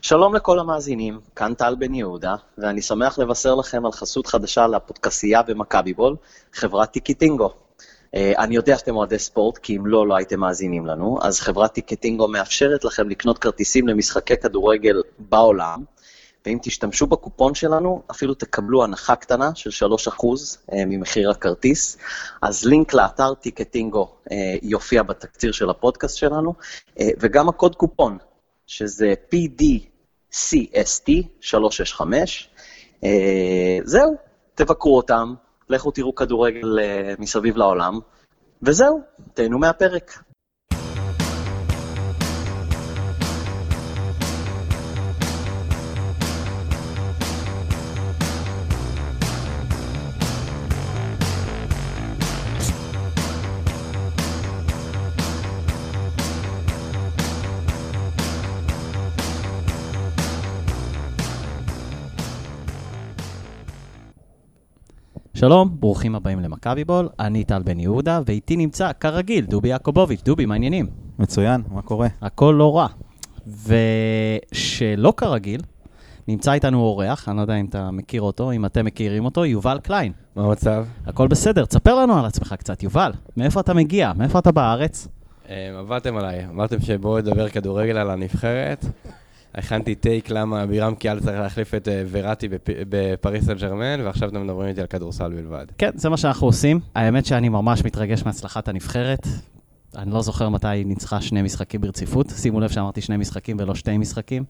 שלום לכל המאזינים, כאן טל בן יהודה, ואני שמח לבשר לכם על חסות חדשה לפודקסייה במכבי בול, חברת טיקטינגו. אה, אני יודע שאתם אוהדי ספורט, כי אם לא, לא הייתם מאזינים לנו, אז חברת טיקטינגו מאפשרת לכם לקנות כרטיסים למשחקי כדורגל בעולם, ואם תשתמשו בקופון שלנו, אפילו תקבלו הנחה קטנה של 3% אה, ממחיר הכרטיס. אז לינק לאתר טיקטינגו אה, יופיע בתקציר של הפודקאסט שלנו, וגם הקוד קופון, שזה PDCST 365. זהו, תבקרו אותם, לכו תראו כדורגל מסביב לעולם, וזהו, תהנו מהפרק. שלום, ברוכים הבאים למכבי בול, אני טל בן יהודה, ואיתי נמצא, כרגיל, דובי יעקובוביץ'. דובי, מה העניינים? מצוין, מה קורה? הכל לא רע. ושלא כרגיל, נמצא איתנו אורח, אני לא יודע אם אתה מכיר אותו, אם אתם מכירים אותו, יובל קליין. מה המצב? הכל בסדר, תספר לנו על עצמך קצת, יובל. מאיפה אתה מגיע? מאיפה אתה בארץ? אה, עבדתם עליי, אמרתם שבואו נדבר כדורגל על הנבחרת. הכנתי טייק למה בירם כיאל צריך להחליף את אה, וראטי בפריס סן ג'רמן, ועכשיו אתם מדברים איתי על כדורסל בלבד. כן, זה מה שאנחנו עושים. האמת שאני ממש מתרגש מהצלחת הנבחרת. אני לא זוכר מתי היא ניצחה שני משחקים ברציפות. שימו לב שאמרתי שני משחקים ולא שתי משחקים.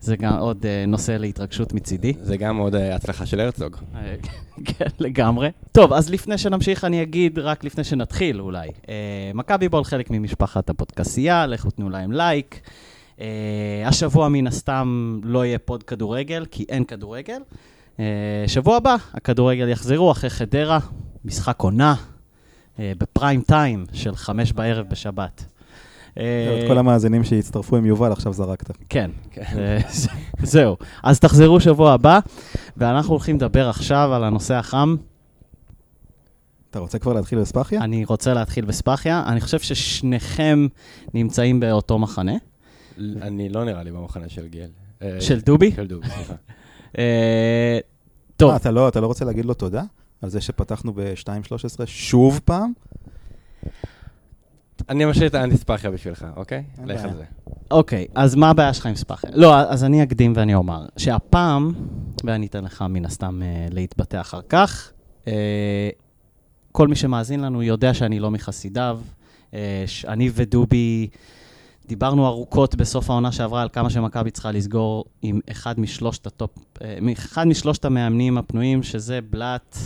זה גם עוד uh, נושא להתרגשות מצידי. זה גם עוד uh, הצלחה של הרצוג. כן, לגמרי. טוב, אז לפני שנמשיך, אני אגיד, רק לפני שנתחיל אולי. מכבי בול חלק ממשפחת הפודקסייה, לכו תנו להם לייק. Uh, השבוע מן הסתם לא יהיה פוד כדורגל, כי אין כדורגל. Uh, שבוע הבא, הכדורגל יחזרו אחרי חדרה, משחק עונה, uh, בפריים טיים של חמש בערב בשבת. את כל המאזינים שהצטרפו עם יובל, עכשיו זרקת. כן, זהו. אז תחזרו שבוע הבא, ואנחנו הולכים לדבר עכשיו על הנושא החם. אתה רוצה כבר להתחיל בספחיה? אני רוצה להתחיל בספחיה. אני חושב ששניכם נמצאים באותו מחנה. אני לא נראה לי במחנה של גיל. של דובי? של דובי, סליחה. טוב. אתה לא, אתה לא רוצה להגיד לו תודה על זה שפתחנו ב-2.13 שוב פעם? אני משאיר את האנטיספחיה בשבילך, אוקיי? לך על זה. אוקיי, אז מה הבעיה שלך עם ספחיה? לא, אז אני אקדים ואני אומר, שהפעם, ואני אתן לך מן הסתם להתבטא אחר כך, כל מי שמאזין לנו יודע שאני לא מחסידיו. אני ודובי דיברנו ארוכות בסוף העונה שעברה על כמה שמכבי צריכה לסגור עם אחד משלושת הטופ, אחד משלושת המאמנים הפנויים, שזה בלאט,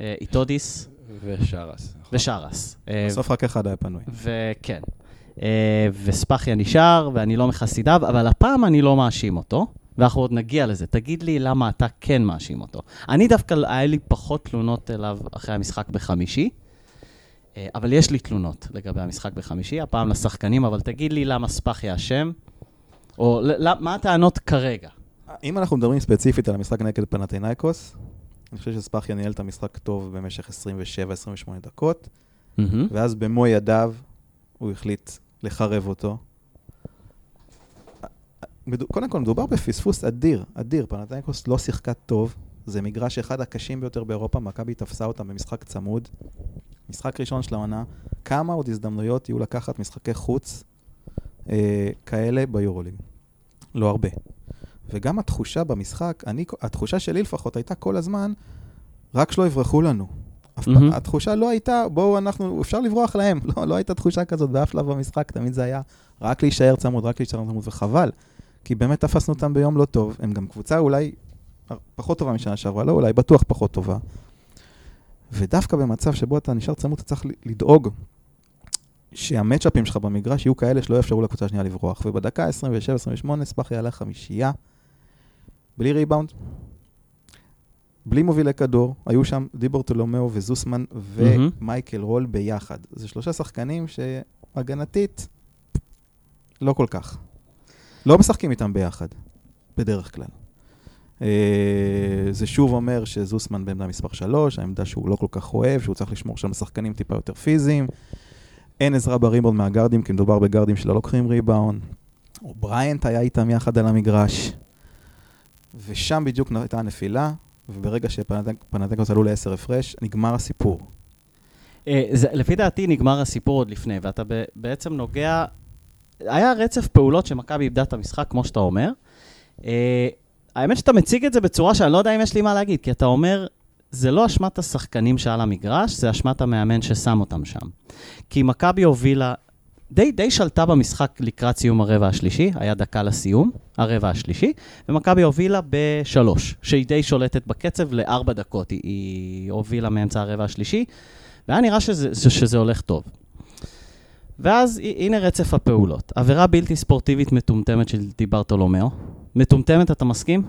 איטודיס. ושרס. ושרס. בסוף רק אחד היה פנוי. וכן. וספחיה נשאר, ואני לא מחסידיו, אבל הפעם אני לא מאשים אותו, ואנחנו עוד נגיע לזה. תגיד לי למה אתה כן מאשים אותו. אני דווקא, היה לי פחות תלונות אליו אחרי המשחק בחמישי, אבל יש לי תלונות לגבי המשחק בחמישי, הפעם לשחקנים, אבל תגיד לי למה ספחיה אשם, או מה הטענות כרגע. אם אנחנו מדברים ספציפית על המשחק נגד פנטינאיקוס, אני חושב שספחיה ניהל את המשחק טוב במשך 27-28 דקות, mm-hmm. ואז במו ידיו הוא החליט לחרב אותו. קודם כל, מדובר בפספוס אדיר, אדיר. פנטינאיקוס לא שיחקה טוב, זה מגרש אחד הקשים ביותר באירופה, מכבי תפסה אותם במשחק צמוד. משחק ראשון של העונה, כמה עוד הזדמנויות יהיו לקחת משחקי חוץ אה, כאלה ביורוליג? לא הרבה. וגם התחושה במשחק, אני, התחושה שלי לפחות הייתה כל הזמן, רק שלא יברחו לנו. Mm-hmm. התחושה לא הייתה, בואו אנחנו, אפשר לברוח להם. לא, לא הייתה תחושה כזאת באף שלב במשחק, תמיד זה היה רק להישאר צמוד, רק להישאר צמוד, וחבל. כי באמת תפסנו אותם ביום לא טוב, הם גם קבוצה אולי פחות טובה משנה שעברה, לא אולי, בטוח פחות טובה. ודווקא במצב שבו אתה נשאר צמוד, אתה צריך לדאוג שהמצ'אפים שלך במגרש יהיו כאלה שלא יאפשרו לקבוצה השנייה לברוח. ובדקה 27-28 ספחי יעלה חמישייה, בלי ריבאונד, בלי מובילי כדור, היו שם דיברטולומיאו וזוסמן ומייקל רול ביחד. זה שלושה שחקנים שהגנתית, לא כל כך. לא משחקים איתם ביחד, בדרך כלל. זה שוב אומר שזוסמן בעמדה מספר 3, העמדה שהוא לא כל כך אוהב, שהוא צריך לשמור שם לשחקנים טיפה יותר פיזיים. אין עזרה בריבאונד מהגארדים, כי מדובר בגארדים שלא לוקחים ריבאונד. או בריינט היה איתם יחד על המגרש, ושם בדיוק הייתה הנפילה, וברגע שפנאתינייקוס עלו לעשר הפרש, נגמר הסיפור. אה, לפי דעתי נגמר הסיפור עוד לפני, ואתה בעצם נוגע... היה רצף פעולות שמכבי איבדה את המשחק, כמו שאתה אומר. האמת שאתה מציג את זה בצורה שאני לא יודע אם יש לי מה להגיד, כי אתה אומר, זה לא אשמת השחקנים שעל המגרש, זה אשמת המאמן ששם אותם שם. כי מכבי הובילה, די, די שלטה במשחק לקראת סיום הרבע השלישי, היה דקה לסיום, הרבע השלישי, ומכבי הובילה בשלוש, שהיא די שולטת בקצב לארבע דקות, היא, היא הובילה מאמצע הרבע השלישי, והיה נראה שזה, שזה הולך טוב. ואז הנה רצף הפעולות. עבירה בלתי ספורטיבית מטומטמת של דיברטולומיאו. מטומטמת, אתה מסכים?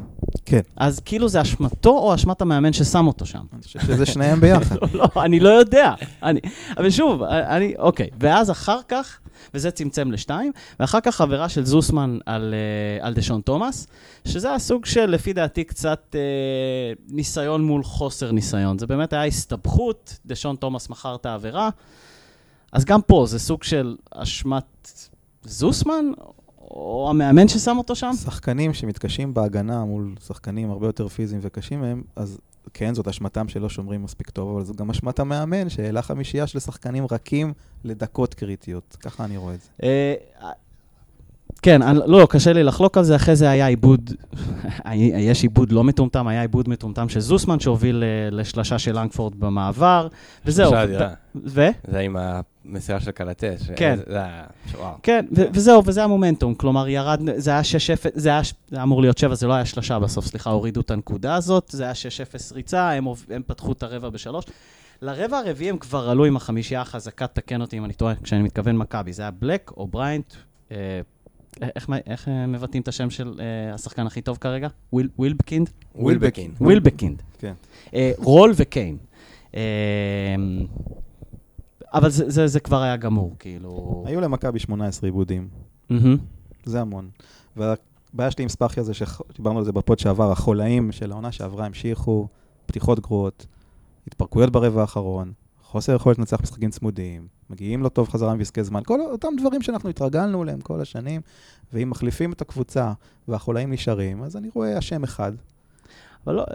כן. אז כאילו זה אשמתו או אשמת המאמן ששם אותו שם? אני חושב שזה שניהם ביחד. לא, אני לא יודע. אני, אבל שוב, אני, אוקיי. ואז אחר כך, וזה צמצם לשתיים, ואחר כך עבירה של זוסמן על, אה, על דשון תומאס, שזה הסוג של, לפי דעתי, קצת אה, ניסיון מול חוסר ניסיון. זה באמת היה הסתבכות, דשון תומאס מכר את העבירה. אז גם פה זה סוג של אשמת זוסמן, או המאמן ששם אותו שם? שחקנים שמתקשים בהגנה מול שחקנים הרבה יותר פיזיים וקשים מהם, אז כן, זאת אשמתם שלא שומרים מספיק טוב, אבל זו גם אשמת המאמן שהעלה חמישייה של שחקנים רכים לדקות קריטיות. ככה אני רואה את זה. כן, אני, לא, קשה לי לחלוק על זה, אחרי זה היה עיבוד, יש עיבוד לא מטומטם, היה עיבוד מטומטם של זוסמן שהוביל אה, לשלושה של לנגפורד במעבר, וזהו. שלושה אדירה. ו? זה עם המסירה של קלאתס. כן. זה היה, וואו. כן, וזהו, וזה המומנטום, כלומר ירד, זה היה 6-0, זה היה, אמור להיות 7, זה לא היה שלושה בסוף, סליחה, הורידו את הנקודה הזאת, זה היה 6-0 ריצה, הם, הם פתחו את הרבע בשלוש. לרבע הרביעי הם כבר עלו עם החמישייה החזקה, תקן אותי אם אני טועה, כשאני מתכוון מכבי, זה היה בלק או בריינט, אה, איך, איך אה, מבטאים את השם של אה, השחקן הכי טוב כרגע? וויל, ווילבקין? ווילבקין. ווילבקין. כן. אה, רול וקיין. אה, אבל זה, זה, זה כבר היה גמור, כאילו... היו למכבי 18 איבודים. Mm-hmm. זה המון. והבעיה שלי עם ספאחיה זה שדיברנו על זה ב pod שעבר, החולאים של העונה שעברה המשיכו, פתיחות גרועות, התפרקויות ברבע האחרון, חוסר יכולת לנצח משחקים צמודים, מגיעים לא טוב חזרה מפסקי זמן, כל אותם דברים שאנחנו התרגלנו אליהם כל השנים, ואם מחליפים את הקבוצה והחולאים נשארים, אז אני רואה אשם אחד. אבל לא,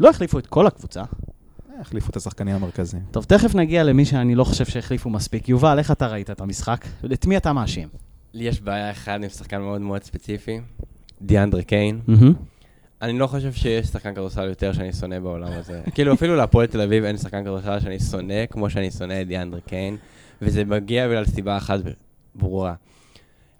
לא החליפו את כל הקבוצה. החליפו את השחקנים המרכזיים. טוב, תכף נגיע למי שאני לא חושב שהחליפו מספיק. יובל, איך אתה ראית את המשחק? את מי אתה מאשים? לי יש בעיה אחת עם שחקן מאוד מאוד ספציפי, דיאנדרה קיין. אני לא חושב שיש שחקן כדורסל יותר שאני שונא בעולם הזה. כאילו, אפילו להפועל תל אביב אין שחקן כדורסל שאני שונא כמו שאני שונא את דיאנדרה קיין, וזה מגיע בגלל סיבה אחת ברורה.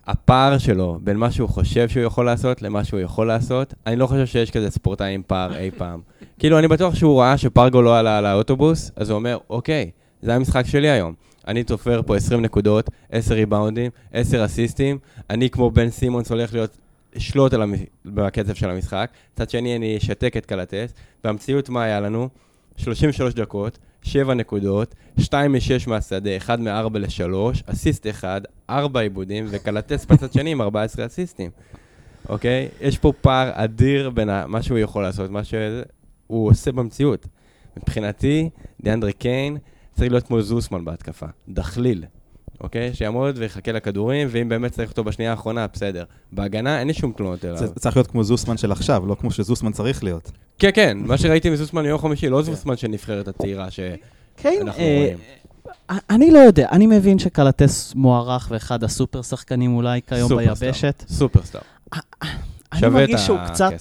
הפער שלו בין מה שהוא חושב שהוא יכול לעשות למה שהוא יכול לעשות, אני לא חושב שיש כזה ספורטאי עם פער אי פעם. כאילו, אני בטוח שהוא ראה שפרגו לא עלה על האוטובוס, אז הוא אומר, אוקיי, זה המשחק שלי היום. אני תופר פה 20 נקודות, 10 ריבאונדים, 10 אסיסטים, אני כמו בן סימונס הולך להיות שלוט המ... בקצב של המשחק. מצד שני, אני אשתק את קלטס. במציאות, מה היה לנו? 33 דקות, 7 נקודות, 2 מ-6 מהשדה, 1 מ-4 ל-3, אסיסט 1, 4 עיבודים, וקלטס בצד שני עם 14 אסיסטים. אוקיי? יש פה פער אדיר בין מה שהוא יכול לעשות, מה שהוא עושה במציאות. מבחינתי, דיאנדרי קיין צריך להיות כמו זוסמן בהתקפה. דחליל. אוקיי? שיעמוד ויחכה לכדורים, ואם באמת צריך אותו בשנייה האחרונה, בסדר. בהגנה אין לי שום תלונות אליו. זה צריך להיות כמו זוסמן של עכשיו, לא כמו שזוסמן צריך להיות. כן, כן, מה שראיתי מזוסמן ביום חמישי, לא זוסמן של נבחרת הצעירה שאנחנו אה, רואים. אני לא יודע, אני מבין שקלטס מוערך ואחד הסופר שחקנים אולי כיום ביבשת. סופרסטאר. אני מרגיש שהוא קצת...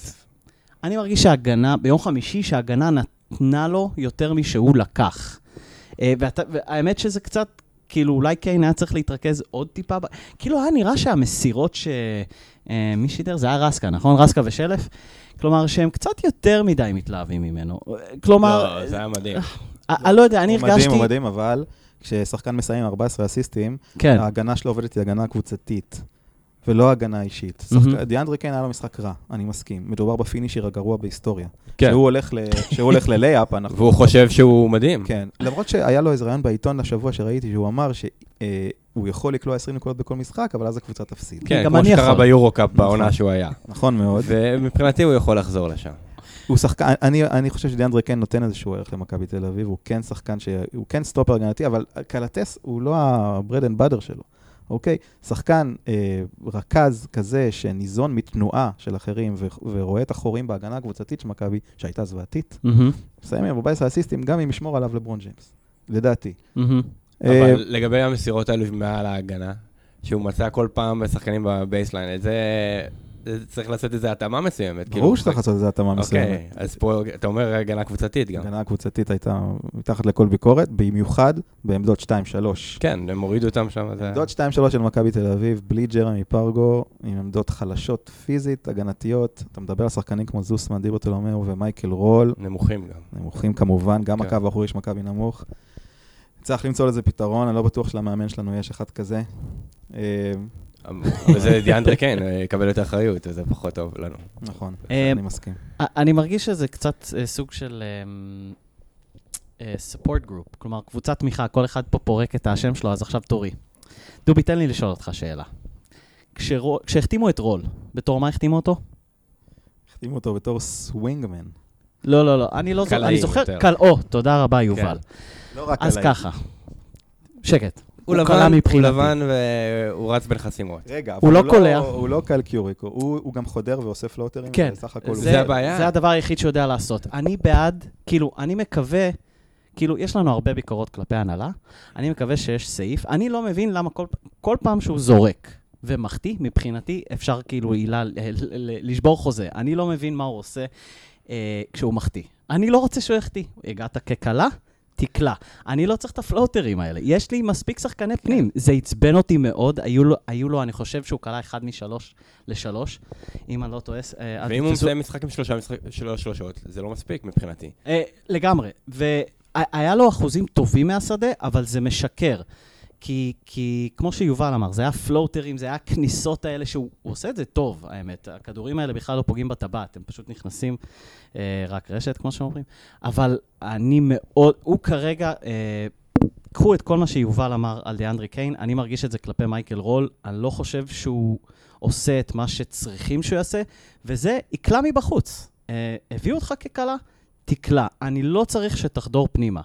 אני מרגיש שההגנה, ביום חמישי, שההגנה נתנה לו יותר משהוא לקח. אה, והאמת שזה קצת כאילו, אולי קיין היה צריך להתרכז עוד טיפה, ב... כאילו, היה נראה שהמסירות ש... אה, מי שידר? זה היה רסקה, נכון? רסקה ושלף? כלומר, שהם קצת יותר מדי מתלהבים ממנו. כלומר... לא, זה היה מדהים. אה, אני לא יודע, אני הרגשתי... הוא מדהים, הוא מדהים, אבל כששחקן מסיים 14 אסיסטים, כן. ההגנה שלו עובדת היא הגנה קבוצתית. ולא הגנה אישית. Mm-hmm. דיאנדרי קיין היה לו משחק רע, אני מסכים. מדובר בפינישר הגרוע בהיסטוריה. כן. שהוא הולך, ל... שהוא הולך ללייאפ, אנחנו... והוא חושב שהוא מדהים. כן. למרות שהיה לו איזה רעיון בעיתון לשבוע שראיתי, שהוא אמר שהוא אה, יכול לקלוע 20 נקודות בכל משחק, אבל אז הקבוצה תפסיד. כן, כמו שקרה ביורו-קאפ בעונה נכון. שהוא היה. נכון מאוד. ומבחינתי הוא יכול לחזור לשם. הוא שחקן, אני, אני חושב שדיאנדרי כן נותן איזשהו ערך למכבי תל אביב, הוא כן שחקן, ש... הוא כן סטופר הגנתי, אבל קלטס הוא לא ה-bread and butter שלו. אוקיי? שחקן אה, רכז כזה שניזון מתנועה של אחרים ו- ורואה את החורים בהגנה הקבוצתית של מכבי, שהייתה זוועתית, מסיים עם 14 אסיסטים, גם אם ישמור עליו לברון ג'יימס, לדעתי. אה, אבל לגבי המסירות האלו מעל ההגנה, שהוא מצא כל פעם שחקנים ב baseline, את זה... צריך לעשות איזו התאמה מסוימת. כאילו, ברור שצריך לעשות איזו התאמה מסוימת. אוקיי, אז פה אתה אומר הגנה קבוצתית גם. ההגנה הקבוצתית הייתה מתחת לכל ביקורת, במיוחד בעמדות 2-3. כן, הם הורידו אותם שם. זה- עמדות 2-3 של מכבי תל אביב, בלי ג'רמי פרגו, עם עמדות חלשות פיזית, הגנתיות. אתה מדבר על שחקנים כמו זוסמן, דיברטולומיאו ומייקל רול, נמוכים גם. נמוכים כמובן, גם כן. הקו האחורי של מכבי נמוך. צריך למצוא לזה פתרון, אני לא בטוח שלמאמן שלנו יש אחד כזה. אה, וזה דיאנדרה קיין, יקבל יותר אחריות, וזה פחות טוב לנו. נכון, אה, אני מסכים. א- אני מרגיש שזה קצת אה, סוג של אה, support group, כלומר, קבוצת תמיכה, כל אחד פה פורק את השם שלו, אז עכשיו תורי. דובי, תן לי לשאול אותך שאלה. כשהחתימו את רול, בתור מה החתימו אותו? החתימו אותו בתור סווינגמן. לא, לא, לא, אני לא זוכר, קלעי אני זוכר, יותר. קל... או, תודה רבה, יובל. לא רק אז עליי. ככה, שקט. הוא לבן, הוא. לבן והוא רץ בין חסימות. רגע, הוא לא קולע. הוא לא קל קיוריקו, הוא הוא גם חודר ועושה פלוטרים. כן, בסך הכל הוא- זה הבעיה. זה הדבר היחיד שהוא יודע לעשות. אני בעד, כאילו, אני מקווה, כאילו, יש לנו הרבה ביקורות כלפי הנהלה, אני מקווה שיש סעיף. אני לא מבין למה כל, כל פעם שהוא זורק ומחטיא, מבחינתי אפשר כאילו עילה, לשבור חוזה. אני לא מבין מה הוא עושה אה, כשהוא מחטיא. אני לא רוצה שהוא יחטיא. הגעת ככלה? תקלע. אני לא צריך את הפלוטרים האלה. יש לי מספיק שחקני פנים. זה עצבן אותי מאוד. היו לו, היו לו אני חושב שהוא קלע אחד משלוש לשלוש, אם אני לא טועה. אה, ואם הוא מסיים משחק עם שלושה משחק- שלוש שלושות, זה לא מספיק מבחינתי. אה, לגמרי. והיה לו אחוזים טובים מהשדה, אבל זה משקר. כי, כי כמו שיובל אמר, זה היה פלוטרים, זה היה הכניסות האלה שהוא הוא עושה את זה טוב, האמת. הכדורים האלה בכלל לא פוגעים בטבעת, הם פשוט נכנסים אה, רק רשת, כמו שאומרים. אבל אני מאוד, הוא כרגע, אה, קחו את כל מה שיובל אמר על דיאנדרי קיין, אני מרגיש את זה כלפי מייקל רול, אני לא חושב שהוא עושה את מה שצריכים שהוא יעשה, וזה יקלע מבחוץ. אה, הביאו אותך ככלה, תקלע. אני לא צריך שתחדור פנימה.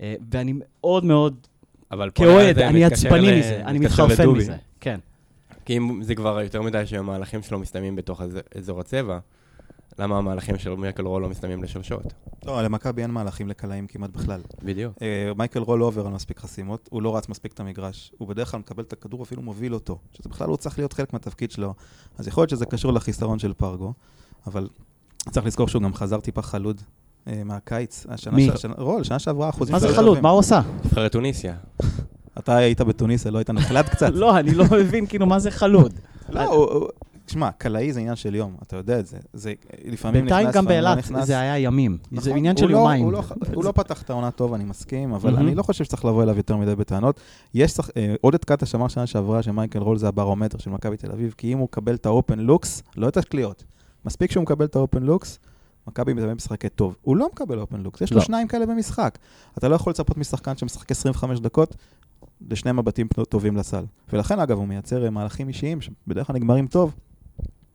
אה, ואני מאוד מאוד, אבל פה כאוהד, זה אני עצבני ל- מזה, אני מתחרפן. מזה. כן. כי אם זה כבר יותר מדי שהמהלכים שלו מסתיימים בתוך אזור הצבע, למה המהלכים של מייקל רול לא מסתיימים לשלשות? לא, למכבי אין מהלכים לקלעים כמעט בכלל. בדיוק. אה, מייקל רול לא עובר על מספיק חסימות, הוא לא רץ מספיק את המגרש, הוא בדרך כלל מקבל את הכדור, אפילו מוביל אותו, שזה בכלל לא צריך להיות חלק מהתפקיד שלו. אז יכול להיות שזה קשור לחיסרון של פרגו, אבל צריך לזכור שהוא גם חזר טיפה חלוד מהקיץ. השנה מי? ש- רול, שנה שעברה אחוזים מה זה? טובים. מה הוא עשה? נבחרת טוניסיה. אתה היית בתוניסיה, לא היית נחלד קצת? לא, אני לא מבין כאילו מה זה חלוד. לא, תשמע, קלעי זה עניין של יום, אתה יודע את זה. זה לפעמים נכנס, בינתיים גם לא באילת. זה היה ימים. זה נכון, עניין של לא- יומיים. הוא לא- הוא לא פתח את העונה טוב, אני מסכים, אבל. אני לא חושב שצריך לבוא אליו יותר מדי בטענות. יש. אה, עודד קטש אמר שנה שעברה שמייקל רול זה הברומטר של מכבי תל אביב, כי אם הוא מקבל את האופן לוקס, לא את הקליעות. מספיק שהוא מקבל את האופן לוקס, מכבי באמת משחקת טוב. הוא לא מקבל אופן לוקס, יש לו לא. שניים כאלה במשחק. אתה לא יכול לצפות משחקן שמשחק 25 דקות לשני מבטים טובים לסל. ולכן, אגב, הוא מייצר אה, מהלכים אישיים שבדרך כלל נגמרים טוב,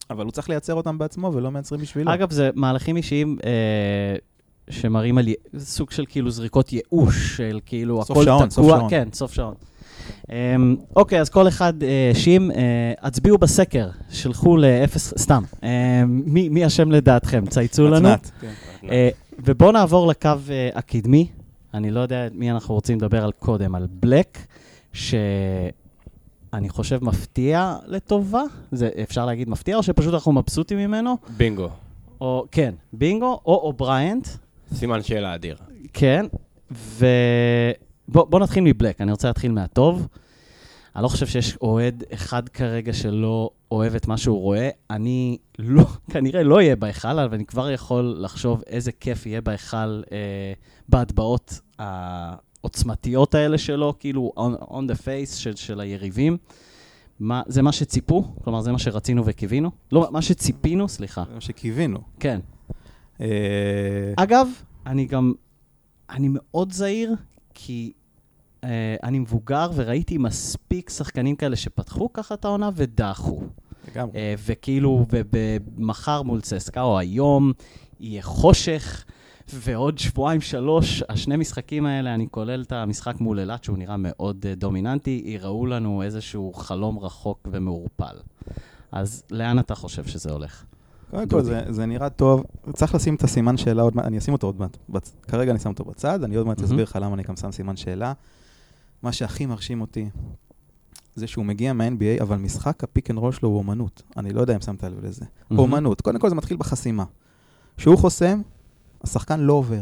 אבל הוא צריך לייצר אותם בעצמו ולא מייצרים בשבילו. אגב, זה מהלכים אישיים אה, שמראים על י- סוג של כאילו זריקות ייאוש, של כאילו סוף הכל שעון, תקוע. סוף שעון. כן, סוף שעון. אמ, אוקיי, אז כל אחד, אה, שים, אה, הצביעו בסקר, שלחו לאפס, סתם. אה, מי אשם לדעתכם? צייצו לנו. כן. אה, ובואו נעבור לקו אה, הקדמי. אני לא יודע את מי אנחנו רוצים לדבר על קודם, על בלק, שאני חושב מפתיע לטובה. זה אפשר להגיד מפתיע, או שפשוט אנחנו מבסוטים ממנו? בינגו. או, כן, בינגו, או אובריינט, סימן שאלה אדיר. כן, ובוא בוא נתחיל מבלק, אני רוצה להתחיל מהטוב. אני לא חושב שיש אוהד אחד כרגע שלא אוהב את מה שהוא רואה. אני לא, כנראה לא אהיה בהיכל, אבל אני כבר יכול לחשוב איזה כיף יהיה בהיכל אה, בהטבעות העוצמתיות האלה שלו, כאילו on, on the face של, של היריבים. מה, זה מה שציפו? כלומר, זה מה שרצינו וקיווינו? לא, מה שציפינו, סליחה. זה מה שקיווינו. כן. אה, אגב, אני גם, אני מאוד זהיר, כי אני מבוגר וראיתי מספיק שחקנים כאלה שפתחו ככה את העונה ודעכו. לגמרי. Uh, וכאילו, ומחר מול צסקה, או היום, יהיה חושך, ועוד שבועיים, שלוש, השני משחקים האלה, אני כולל את המשחק מול אילת, שהוא נראה מאוד אה, דומיננטי, יראו לנו איזשהו חלום רחוק ומעורפל. אז לאן אתה חושב שזה הולך? קודם כל, זה, זה נראה טוב. צריך לשים את הסימן שאלה עוד מעט, אני אשים אותו עוד מעט. בצ... כרגע אני שם אותו בצד, אני עוד מעט. אסביר לך למה אני גם שם סימן שאלה. מה שהכי מרשים אותי, זה שהוא מגיע מה-NBA, אבל משחק ה pick and roll שלו הוא אומנות. אני לא יודע אם שמת לב לזה. מהמם. אומנות. קודם כל זה מתחיל בחסימה. כשהוא חוסם, השחקן לא עובר.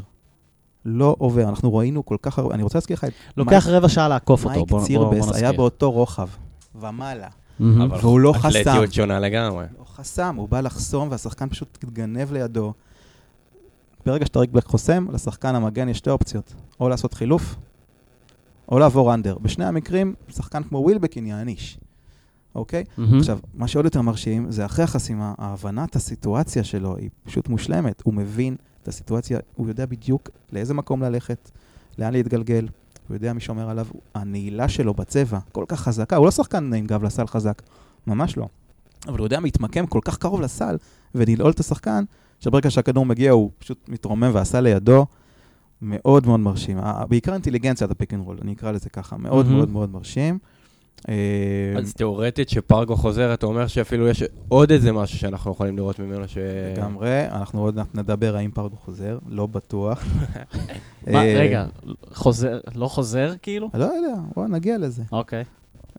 לא עובר. אנחנו ראינו כל כך הרבה, אני רוצה להזכיר לך את לוקח רבע שעה לעקוף אותו, מייק בוא, בוא, בוא צירבס, היה. באותו רוחב ומעלה. אבל והוא לא חסם. אתלטיות שונה לגמרי. לא חסם, הוא בא לחסום והשחקן פשוט התגנב לידו. ברגע שטריק בלק חוסם, לשחקן המגן יש שתי אופציות, או לעשות חילוף, או לעבור אנדר. בשני המקרים, שחקן כמו ווילבקין יעניש, אוקיי? מהמם. עכשיו, מה שעוד יותר מרשים, זה אחרי החסימה, ההבנת הסיטואציה שלו היא פשוט מושלמת. הוא מבין את הסיטואציה, הוא יודע בדיוק לאיזה מקום ללכת, לאן להתגלגל, הוא יודע מי שומר עליו. הנעילה שלו בצבע כל כך חזקה, הוא לא שחקן עם גב לסל חזק, ממש לא. אבל הוא יודע להתמקם כל כך קרוב לסל ולנעול את השחקן, שברגע שהכדור מגיע הוא פשוט מתרומם והסל לידו. מאוד מאוד מרשים. בעיקר אינטליגנציית ה pick and roll, אני אקרא לזה ככה, מאוד מהמם. מאוד מאוד מרשים. אה, אז תאורטית שפרגו חוזר, אתה אומר שאפילו יש עוד איזה משהו שאנחנו יכולים לראות ממנו ש... לגמרי, אנחנו עוד מעט נדבר האם פרגו חוזר, לא בטוח. מה, אה, רגע, חוזר, לא חוזר כאילו? לא יודע, בוא נגיע לזה. אוקיי.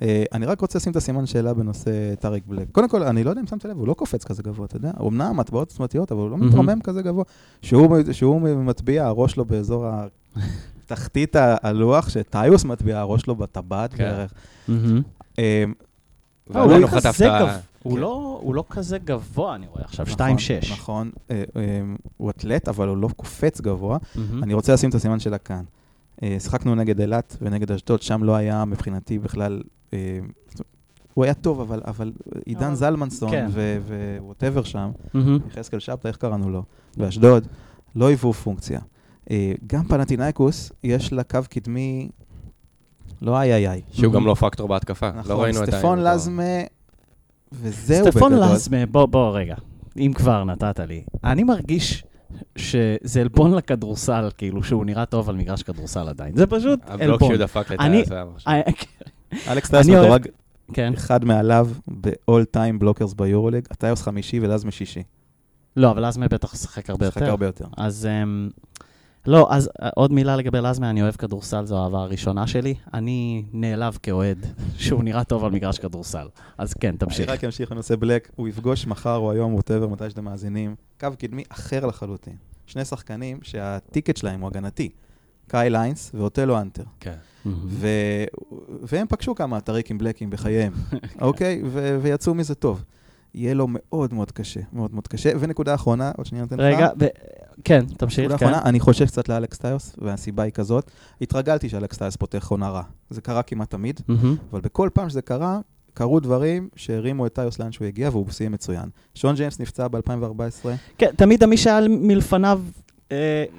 אה, אני רק רוצה לשים את הסימן שאלה בנושא טאריק בלק. קודם כל, אני לא יודע אם שמת לב, הוא לא קופץ כזה גבוה, אתה יודע? אמנם מטבעות עוצמתיות, אבל הוא לא מהמם. מתרומם כזה גבוה. שהוא שהוא מטביע, הראש שלו באזור התחתית ה- הלוח, שטיוס מטביע, הראש שלו בטבעת כן. בערך. אה, הוא לא כזה לא- לא גבוה, אני רואה עכשיו, נכון, 2.6. נכון, אה, אה, הוא אתלט, אבל הוא לא קופץ גבוה. מהמם. אני רוצה לשים את הסימן שאלה כאן. שיחקנו נגד אילת ונגד אשדוד, שם לא היה מבחינתי בכלל... אה, הוא היה טוב, אבל, אבל עידן אבל- זלמנסון כן. ו whatever שם. יחזקאל שבתא, איך קראנו לו? באשדוד, לא היוו פונקציה. אה, גם פנאתינייקוס, יש לה קו קדמי, לא איי איי איי. שהוא גם לא פקטור בהתקפה. לא נכון, ראינו את סטפון לזמה, וזהו בגדול. סטפון לזמה, בוא, בוא רגע, אם כבר נתת לי. אני מרגיש שזה עלבון לכדורסל, כאילו שהוא נראה טוב על מגרש כדורסל עדיין. זה פשוט הבלוק עלבון. שהוא דפק עכשיו. אה, אלכס טייס אני מדורג כן. אחד מעליו ב-all time blockers ביורוליג, הטיוס חמישי ולזמה שישי. לא, אבל לזמה בטח שחק הרבה יותר. הרבה יותר. אז אמ, לא, אז אה, עוד מילה לגבי לזמה, אני אוהב כדורסל, זו האהבה הראשונה שלי. אני נעלב כאוהד שהוא נראה טוב על מגרש כדורסל. אז כן, אני תמשיך. רק אמשיך לנושא בלק, הוא יפגוש מחר או היום, whatever, מתי שאתם מאזינים, קו קדמי אחר לחלוטין. שני שחקנים שה ticket שלהם הוא הגנתי. קייל היינס ואותלו האנטר. כן. ו... והם פגשו כמה טאריקים בלקים בחייהם, אוקיי? ו... ויצאו מזה טוב. יהיה לו מאוד מאוד קשה, מאוד מאוד קשה. ונקודה אחרונה, עוד שנייה נותן לך. רגע, ו- כן, תמשיך, נקודה כן. אחרונה, אני חושב קצת לאלכס טיוס, והסיבה היא כזאת. התרגלתי שאלכס טיוס פותח עונה רע. זה קרה כמעט תמיד. אבל בכל פעם שזה קרה, קרו דברים שהרימו את טיוס לאן שהוא הגיע, והוא סיים מצוין. שון ג'יימס נפצע ב-2014. כן, תמיד מי שהיה מלפניו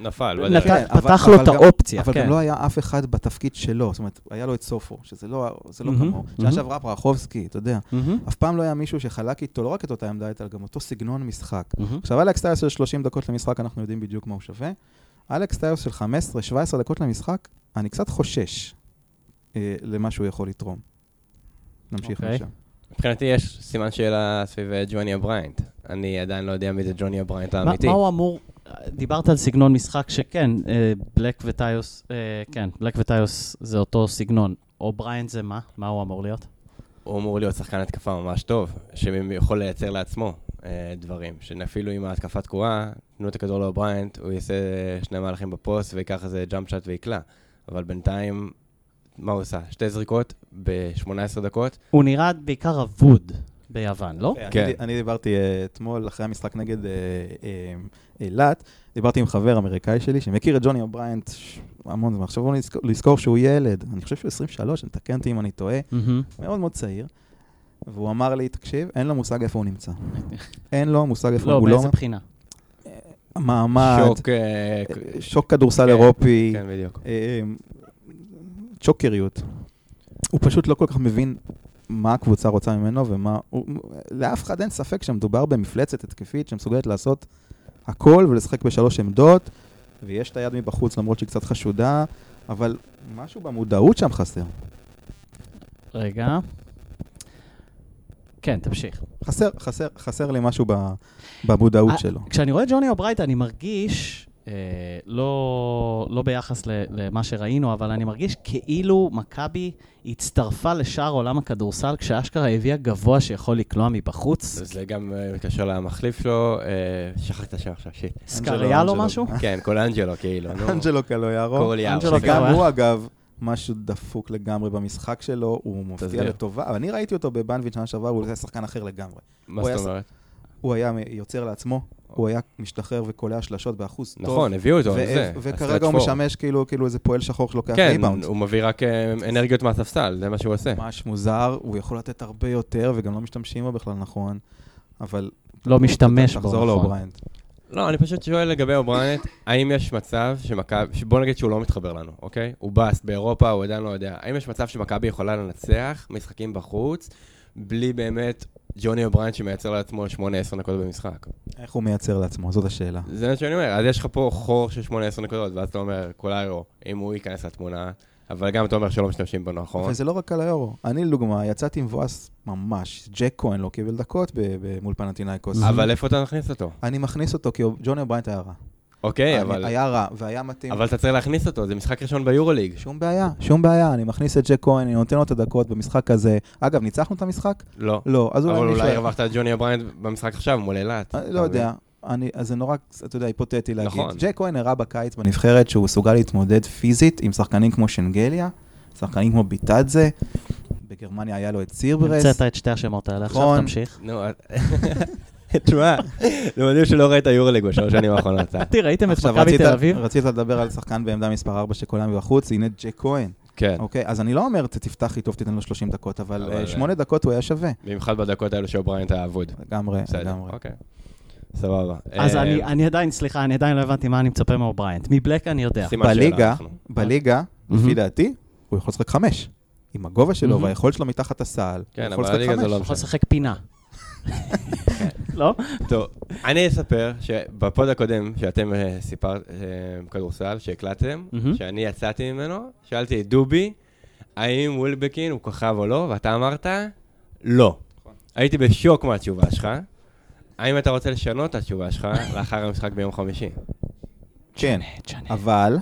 נפל, נת-. כן, אבל- פתח לו אבל את האופציה, אבל כן. גם לא היה אף אחד בתפקיד שלו, זאת אומרת, היה לו את סופו, שזה לא, זה לא מהמם, כמוהו. שנה. שעברה פרחובסקי, אתה יודע. אף פעם לא היה מישהו שחלק איתו לא רק את אותה עמדה, אלא גם אותו סגנון משחק. עכשיו, אלכס טיוס של 30 דקות למשחק, אנחנו יודעים בדיוק מה הוא שווה. אלכס טיוס של 15-17 דקות למשחק, אני קצת חושש אה, למה שהוא יכול לתרום. נמשיך אוקיי. משם. מבחינתי יש סימן שאלה סביב אה, ג'וני אובריינט. אני עדיין לא יודע מי זה ג'וני אובריינט מה האמיתי. מה הוא אמור, דיברת על סגנון משחק שכן, אה, בלק וטיוס, אה, כן, בלק וטיוס זה אותו סגנון. אובריינט זה מה? מה הוא אמור להיות? הוא אמור להיות שחקן התקפה ממש טוב, שיכול לייצר לעצמו אה, דברים. שאפילו אם ההתקפה תקועה, תנו את הכדור לאובריינט, הוא יעשה שני מהלכים בפוסט ויקח איזה jump shot ויקלע. אבל בינתיים, מה הוא עושה? שתי זריקות ב-18 דקות. הוא נראה בעיקר אבוד ביוון, לא? כן. אני, אני דיברתי אה, אתמול, אחרי המשחק נגד אה, אה, אילת, דיברתי עם חבר אמריקאי שלי, שמכיר את ג'וני אובריינט המון זמן. עכשיו בואו נזכור, לזכור שהוא ילד, אני חושב שהוא 23, תקן אותי אם אני טועה. מאוד מאוד צעיר. והוא אמר לי, תקשיב, אין לו מושג איפה הוא נמצא. אין לו מושג איפה לא, הוא באיזה בחינה? מעמד, שוק... אה, אה, שוק כדורסל כן, אירופי, כן, בדיוק. אה, צ'וקריות. הוא פשוט לא כל כך מבין מה הקבוצה רוצה ממנו ומה... הוא, לאף אחד אין ספק שמדובר במפלצת התקפית שמסוגלת לעשות הכל ולשחק בשלוש עמדות, ויש את היד מבחוץ למרות שהיא קצת חשודה, אבל משהו במודעות שם חסר. רגע. כן, תמשיך. חסר, חסר, חסר לי משהו במודעות אה, שלו. כשאני רואה את ג'וני אובריינט, אני מרגיש, לא, לא ביחס ל, למה שראינו, אבל אני מרגיש כאילו מכבי הצטרפה לשאר עולם הכדורסל, כשאשכרה הביאה גבוה שיכול לקלוע מבחוץ. זה גם אה, מתקשר למחליף שלו, אה, שכחתי את השם עכשיו, shit. קלויארו, אנג'לו. משהו? כן, קולאנג'לו כאילו. אנג'לו קלויארו. קוליארו. אנג'לו סליחה. שגם קלויארו. הוא, אגב, משהו דפוק לגמרי במשחק שלו, הוא מופיע. לטובה, אבל אני ראיתי אותו בבנביץ' שנה שעברה, הוא היה שחקן אחר לגמרי. מה זאת אומרת? הוא היה יוצר לעצמו, הוא היה משתחרר וקולע שלשות באחוז טוב. נכון, הביאו אותו ו- לזה. וכרגע הוא משמש כאילו כאילו איזה פועל שחור שלוקח כן, ריבאונד. הוא מביא רק אה, אנרגיות מהספסל, זה מה שהוא עושה. ממש מוזר, הוא יכול לתת הרבה יותר, וגם לא משתמשים בו בכלל נכון, אבל... לא משתמש בו, תחזור נכון. לאובריינט. לא, אני פשוט שואל לגבי אובריינט, האם יש מצב שמכבי, בוא נגיד שהוא לא מתחבר לנו, אוקיי? הוא bust באירופה, הוא עדיין לא יודע. האם יש מצב שמכבי יכולה לנצח משחקים בחוץ, בלי באמת ג'וני אובריינט שמייצר לעצמו 8-10 נקודות במשחק? איך הוא מייצר לעצמו? זאת השאלה. זה מה שאני אומר, אז יש לך פה חור של 8-10 נקודות, ואז אתה אומר, קלויארו, אם הוא ייכנס לתמונה, אבל גם אתה אומר שלא משתמשים בו נכון. אבל זה לא רק קלויארו. אני, לדוגמה, יצאתי מבואס ממש. ג'ייק כהן לא קיבל דקות מול פנאתינייקוס. אבל איפה אתה מכניס אותו? אני מכניס אותו כי ג'וני אובריינט היה רע. אוקיי, אבל... היה רע, והיה מתאים. אבל אתה צריך להכניס אותו, זה משחק ראשון ביורוליג. שום בעיה, שום בעיה. אני מכניס את ג'ייק כהן, אני נותן לו את הדקות במשחק הזה. אגב, ניצחנו את המשחק? לא. לא. אז אבל אולי אולי נשאר. הרווחת את ג'וני אובריינט במשחק עכשיו מול אילת. אני אתה לא? יודע. אני, אז זה נורא, אתה יודע, היפותטי להגיד. נכון. ג'ייק כהן הראה בקיץ בנבחרת שהוא מסוגל להתמודד פיזית עם שחקנים כמו שנגליה, שחקנים כמו ביטאדזה, בגרמניה היה לו את סירברס. המצאת את שתי השמות האלה, עכשיו נכון. תמשיך. תשמע, זה מדהים שלא ראית יורוליג בשלוש שנים האחרונות. אה? תראי, ראיתם את מכבי תל אביב? רצית לדבר על שחקן בעמדה מספר 4 שקולע מבחוץ, הנה ג'ייק כהן. כן, אוקיי, אז אני לא אומר, "ת- תפתח איתו ותיתן לו 30 דקות, אבל אבל, אה, אה, דקות הוא היה שווה. במיוחד בדקות האלו שאובריינט היה אבוד. לגמרי, לגמרי. אוקיי. סבבה. אז אני אני עדיין, סליחה, אני עדיין לא הבנתי מה אני מצפה מאובריינט. מבלק אני יודע. בליגה. בליגה. לפי דעתי, הוא יכול לשחק חמש. עם הגובה שלו. והיכולת שלו מתחת הסל, כן, הוא יכול אבל לשחק חמש. לא יכול משנה. לשחק פינה. לא? טוב, אני אספר שבפוד הקודם שאתם אה, סיפרת, אה, כדורסל, שהקלטתם. שאני יצאתי ממנו, שאלתי את דובי, האם ווילבקין הוא כוכב או לא, ואתה אמרת, לא. הייתי בשוק מהתשובה שלך. האם אתה רוצה לשנות את התשובה שלך לאחר המשחק ביום חמישי? כן. אבל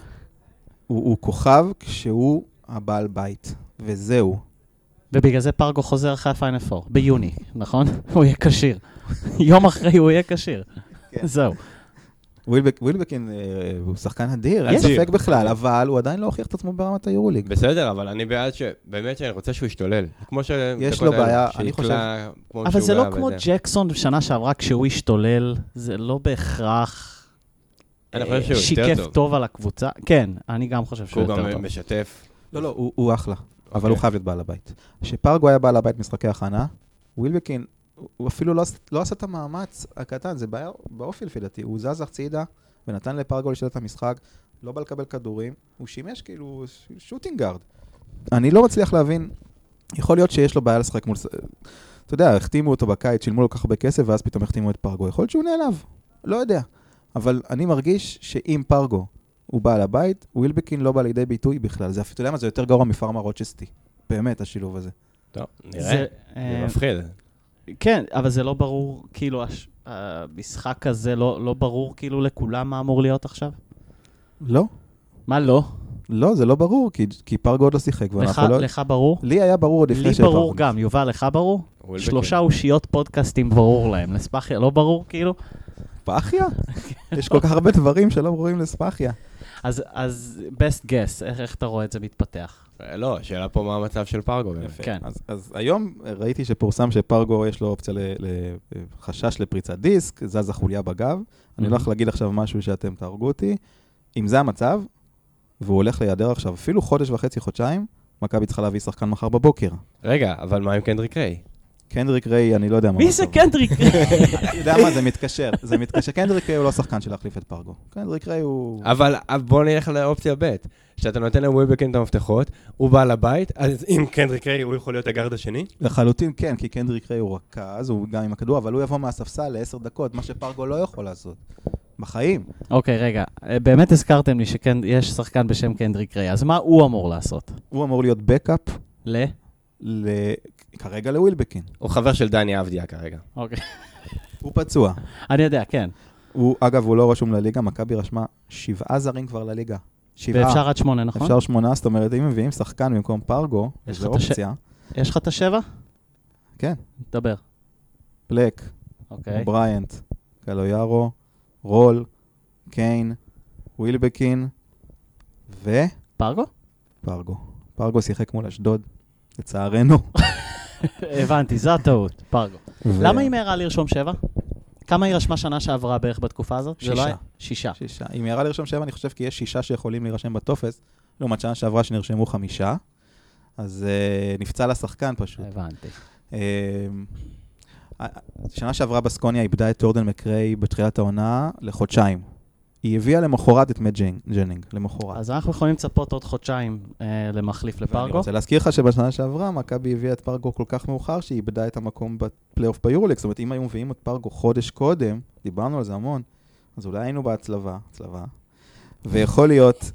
הוא הוא כוכב כשהוא הבעל בית, וזהו. ובגלל זה פרגו חוזר אחרי הפיינל פור, ביוני, נכון? הוא יהיה כשיר. יום אחרי הוא יהיה כשיר. כן. זהו. ווילבק- ווילבקין אה, הוא שחקן אדיר, אין. ספק בכלל, אבל הוא עדיין לא הוכיח את עצמו ברמת היורוליג. בסדר, אבל אני בעד ש... באמת שאני רוצה שהוא ישתולל. כמו ש... יש לו בעיה, אני כמו אבל זה לא כמו. ג'קסון בשנה שעברה כשהוא השתולל, זה לא בהכרח אני חושב שהוא יותר שיקף טוב. טוב על הקבוצה. כן, אני גם חושב שהוא הוא יותר גם טוב. משתף. לא, לא, הוא הוא אחלה, אבל אוקיי. הוא חייב להיות בעל הבית. כשפרגו היה בעל הבית משחקי הכנה, ווילבקין, הוא אפילו לא לא עשה את המאמץ הקטן, זה בעיה באופי לפי דעתי. הוא זז הצידה ונתן לפרגו לשלט את המשחק, לא בא לקבל כדורים, הוא שימש כאילו שוטינג גארד. אני לא מצליח להבין, יכול להיות שיש לו בעיה לשחק מול... אתה יודע, החתימו אותו בקיץ, שילמו לו כל כך הרבה כסף, ואז פתאום החתימו את פרגו. יכול להיות שהוא נעלב, לא יודע. אבל אני מרגיש שאם פרגו הוא בעל הבית, ווילבקין לא בא לידי ביטוי בכלל. זה, אתה יודע מה, זה יותר גרוע מפארמה רוצ'סטי. באמת, השילוב הזה. טוב, נראה. זה, זה אה, מפחיד. כן, אבל זה לא ברור, כאילו, הש- המשחק הזה לא לא ברור כאילו לכולם מה אמור להיות עכשיו? לא, מה לא? לא, זה לא ברור, כי, כי פרגו עוד לא שיחק. לך לא... לך ברור? לי היה ברור עוד לפני לי שפרגו. ברור גם, יובל, לך ברור? שלושה אושיות פודקאסטים ברור להם, לספחיה לא ברור כאילו? ספחיה? יש כל כך הרבה דברים שלא ברורים לספחיה. אז, אז best guess, איך, איך אתה רואה את זה מתפתח? אה, לא, השאלה פה מה המצב של פרגו. באמת. כן. אז, אז היום ראיתי שפורסם שפרגו יש לו אופציה לחשש לפריצת דיסק, זז החוליה בגב. אני לא הולך להגיד עכשיו משהו שאתם תהרגו אותי. אם זה המצב, והוא הולך להיעדר עכשיו אפילו חודש וחצי, חודשיים, מכבי צריכה להביא שחקן מחר בבוקר. רגע, אבל מה עם קנדריק ריי? קנדריק ריי, אני לא יודע מה מי זה. קנדריק? אתה יודע מה, זה מתקשר. זה מתקשר. קנדריק ריי הוא לא שחקן של להחליף את פרגו. קנדריק ריי הוא... אבל בוא נלך לאופציה ב', שאתה נותן לווילבקין את המפתחות, הוא בא לבית, אז אם קנדריק ריי הוא יכול להיות הגארד השני? לחלוטין כן, כי קנדריק ריי הוא רכז, הוא גם עם הכדור, אבל הוא יבוא מהספסל לעשר דקות, מה שפרגו לא יכול לעשות. בחיים. אוקיי, רגע, אה, באמת הזכרתם לי שכן, יש שחקן בשם קנדריק ריי, אז מה הוא אמור לעשות? הוא אמור להיות backup ל? כרגע לווילבקין. הוא חבר של דני אבדיה כרגע. אוקיי. הוא פצוע. אני יודע, כן. הוא, אגב, הוא לא רשום לליגה, מכבי רשמה שבעה זרים כבר לליגה. שבעה. ואפשר עד שמונה, נכון? אפשר שמונה, זאת אומרת, אם מביאים שחקן במקום פרגו, יש זו לך את הש- אופציה. יש לך את השבע? כן, דבר. בלק, אוקיי. אובריינט, קלויארו, רול, קיין, ווילבקין ופרגו. פרגו? פרגו שיחק מול אשדוד, לצערנו. הבנתי, זו הטעות, פרגו. למה היא מהרה לרשום שבע? כמה היא רשמה שנה שעברה בערך בתקופה הזאת? זה לא שישה. שישה. שישה. אם ירה לרשום שבע, אני חושב כי יש שישה שיכולים להירשם בטופס, לעומת שנה שעברה שנרשמו חמישה. אז uh, נפצע לשחקן פשוט. הבנתי. אה, שנה שעברה בסקוניה איבדה את ג'ורדן מקריי בתחילת העונה לחודשיים. היא הביאה למחרת את מאט ג'נ- ג'נינג, למחרת. אז אנחנו יכולים לצפות עוד חודשיים אה, למחליף ואני לפרגו. רוצה להזכיר לך שבשנה שעברה מכבי הביאה את פרגו כל כך מאוחר שהיא איבדה את המקום בפלייאוף ביורוליג. זאת אומרת, אם היו מביאים את פרגו חודש קודם, דיברנו על זה המון, אז אולי היינו בהצלבה, הצלבה, ויכול להיות,